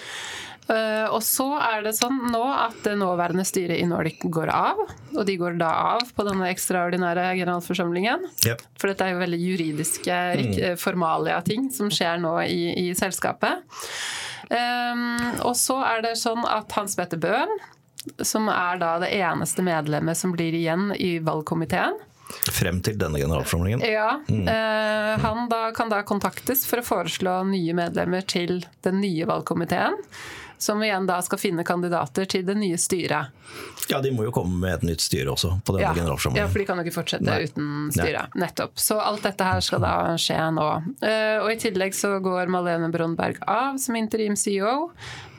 Uh, og så er det sånn nå at det nåværende styret i Nordic går av. Og de går da av på denne ekstraordinære generalforsamlingen. Yep. For dette er jo veldig juridiske mm. formalia ting som skjer nå i, i selskapet. Um, og så er det sånn at Hans Petter Bøhn, som er da det eneste medlemmet som blir igjen i valgkomiteen, Frem til denne generalforsamlingen? Ja. Mm. Eh, han da, kan da kontaktes for å foreslå nye medlemmer til den nye valgkomiteen som igjen da skal finne kandidater til det nye styret. Ja, de må jo komme med et nytt styre også på denne ja, generalforsamlingen. Ja, for de kan jo ikke fortsette Nei. uten styret. Nei. Nettopp. Så alt dette her skal da skje nå. Eh, og i tillegg så går Malene Brondberg av som interim CEO,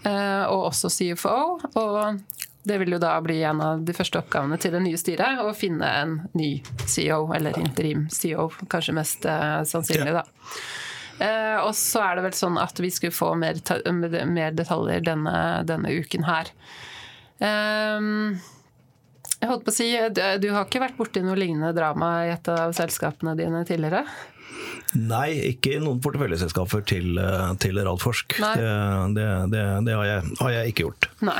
eh, og også CFO. Og det vil jo da bli en av de første oppgavene til det nye styret, å finne en ny CEO, eller interim CEO, kanskje mest uh, sannsynlig, da. Eh, og så er det vel sånn at vi skulle få mer, mer detaljer denne, denne, uken her. Um, jeg holdt på å si, Du har ikke vært borti noe lignende drama i et av selskapene dine tidligere? Nei, ikke i noen porteføljeselskaper til, eh, til Radforsk. Det, det, det, det har, jeg, har, jeg, ikke gjort. Nei.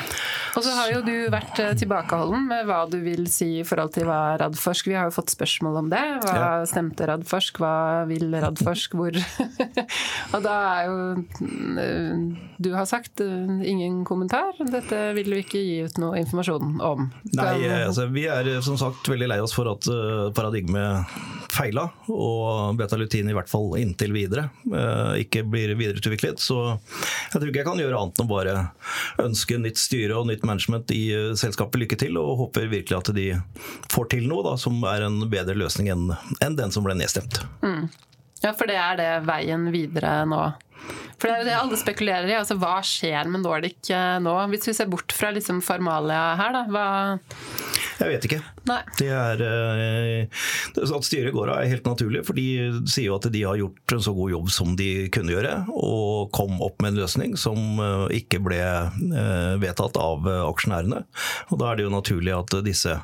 Og så har jo du vært eh, tilbakeholden med hva du vil si i forhold til hva Radforsk Vi har jo fått spørsmål om det. Hva ja. stemte Radforsk? Hva vil Radforsk? Hvor? og da er jo eh, Du har sagt ingen kommentar. Dette vil du ikke gi ut noe informasjon om. Nei, altså, vi er som sagt veldig lei oss for at paradigmet feila, og betalutin i hvert fall inntil videre ikke blir videreutviklet. Så jeg tror ikke jeg kan gjøre annet enn å bare ønske nytt styre og nytt management i eh, selskapet lykke til, og håper virkelig at de får til noe da, som er en bedre løsning enn den som ble nedstemt. Mm. Ja, for det er det veien videre nå? For det er jo det alle spekulerer i. altså Hva skjer med Nordic eh, nå? Hvis vi ser bort fra liksom formalia her, da. Hva jeg vet ikke. Nei. Det er, eh, At styret går av er helt naturlig, for de sier jo at de har gjort en så god jobb som de kunne gjøre, og kom opp med en løsning som eh, ikke ble eh, vedtatt av aksjonærene. Og Da er det jo naturlig at disse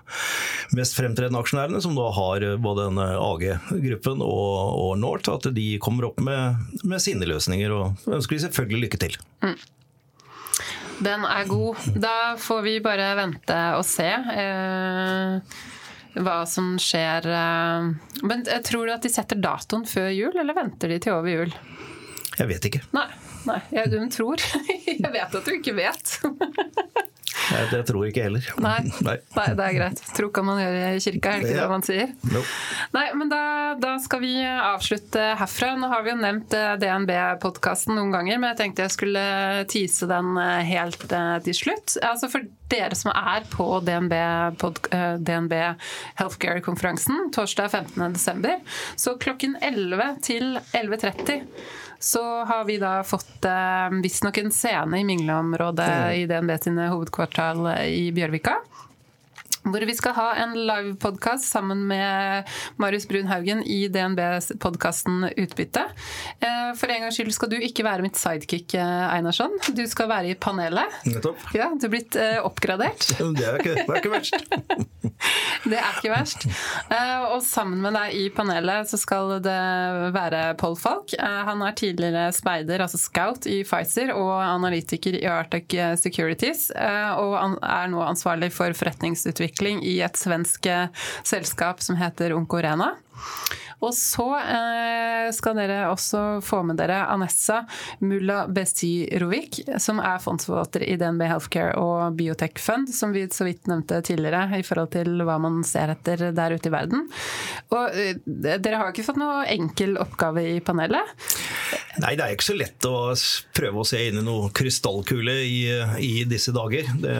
mest fremtredende aksjonærene, som da har både denne AG-gruppen og, og North, at de kommer opp med, med sine løsninger. Og ønsker de selvfølgelig lykke til. Mm. Den er god. Da får vi bare vente og se. Eh, hva som skjer. Eh. Men eh, Tror du at de setter datoen før jul, eller venter de til over jul? Jeg vet ikke. Nei, nei jeg, du tror. Jeg vet at du ikke vet. Nei, det tror jeg ikke heller. Nei, Nei. Nei det er greit. Tro kan man gjøre i kirka, er det ikke ja. det man sier? No. Nei, men da, da, skal vi avslutte herfra. Nå har vi jo nevnt eh, DNB-podkasten noen ganger, men jeg tenkte jeg skulle tease den eh, helt eh, til slutt. Altså For dere som er på DNB, DNB Healthcare-konferansen torsdag 15.12., så klokken 11 til 11.30 så har vi da fått eh, visstnok en scene i Mingleområdet i DNB sine hovedkvartal i Bjørvika. Hvor vi skal ha en livepodkast sammen med Marius Brun Haugen i DNB-podkasten Utbytte. Eh, for en gangs skyld skal du ikke være mitt sidekick, eh, Einarsson. Du skal være i panelet. Nettopp. Ja, Du er blitt oppgradert. Det er ikke, det er ikke verst. Det er ikke verst. Eh, og sammen med deg i panelet så skal det være Pål Falk. Eh, han er tidligere speider, altså scout, i Pfizer og analytiker i Arctic Securities. Eh, og er nå ansvarlig for forretningsutvikling i et svensk selskap som heter Onkorena. Og så eh, skal dere også få med dere Anessa Mulla Besirovic, som er fondsforvalter i DNB Healthcare og Biotech Fund, som vi så vidt nevnte tidligere, i forhold til hva man ser etter der ute i verden. Og eh, dere har ikke fått noe enkel oppgave i panelet? Nei, det er ikke så lett å prøve å se inn i noe krystallkule i, i disse dager. Det,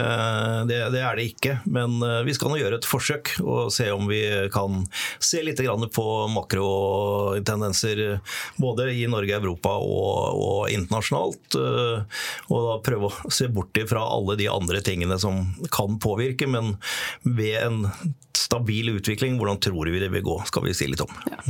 det, det, er det ikke. Men eh, vi skal nå gjøre et forsøk og se om vi kan se litt på makro makrotendenser både i Norge, Europa og, og internasjonalt. Eh, og da prøve å se bort fra alle de andre tingene som kan påvirke, men ved en stabil utvikling, hvordan tror vi det vil gå, skal vi si litt om. Ja.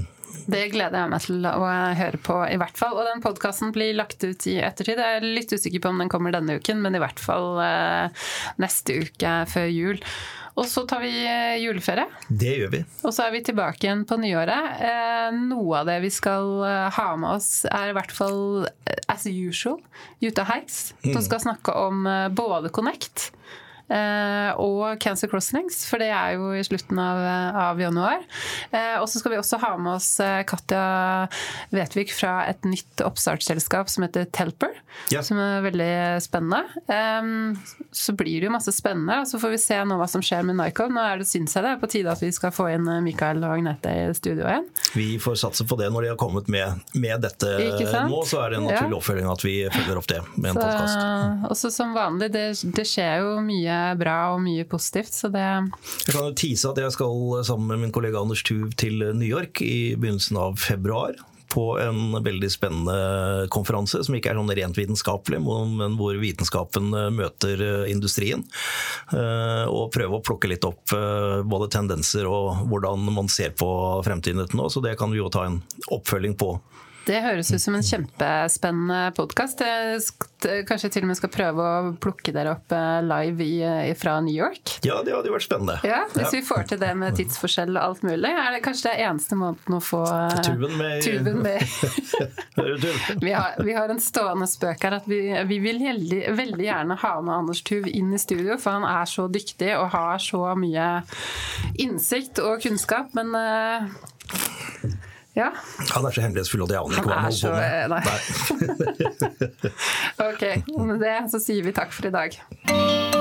Det gleder jeg meg til å høre på, i hvert fall. Og den podkasten blir lagt ut i ettertid. Jeg er litt usikker på om den kommer denne uken, men i hvert fall eh, neste uke før jul. Og så tar vi eh, juleferie. Det gjør vi. Og så er vi tilbake igjen på nyåret. Eh, noe av det vi skal eh, ha med oss, er i hvert fall as usual Jutta Heiks, som mm. skal snakke om både Connect og Cancer Crosslinks, for det er jo i slutten av, av januar. Eh, og så skal vi også ha med oss eh, Katja Vetvik fra et nytt oppstartsselskap som heter Telper, ja. som er veldig spennende. Så blir det jo masse spennende, og så får vi se nå hva som skjer med Nycom. Nå er det, syns jeg det er på tide at vi skal få inn Mikael og Agnete i studio igjen. Vi får satse på det når de har kommet med, med dette nå, så er det en naturlig ja. oppfølging at vi følger opp det med en podkast. Også som vanlig, det, det skjer jo mye bra og mye positivt, så det Jeg kan jo tease at jeg skal sammen med min kollega Anders Tuv til New York i begynnelsen av februar på en veldig spennende konferanse, som ikke er sånn rent vitenskapelig, men hvor vitenskapen møter industrien. Eh, og prøve å plukke litt opp eh, både tendenser og hvordan man ser på fremtiden nå. Så det kan vi jo ta en oppfølging på Det høres ut som en kjempespennende podkast. Kanskje til og med skal prøve å plukke dere opp eh, live i, eh, fra New York? Ja, det hadde jo vært spennende. Ja, Hvis ja. vi får til det med tidsforskjell og alt mulig. Er det kanskje det eneste måten å få eh, tuben med? Tuben med. vi, har, vi, har, en stående spøk her at vi, vi vil veldig, veldig, gjerne ha med Anders Tuv inn i studio, for han er så dyktig og har så mye innsikt og kunnskap. Men ja. Han er så hemmelighetsfull og det aner ikke hva han holder på med. Nei. ok, med det så sier vi takk for i dag.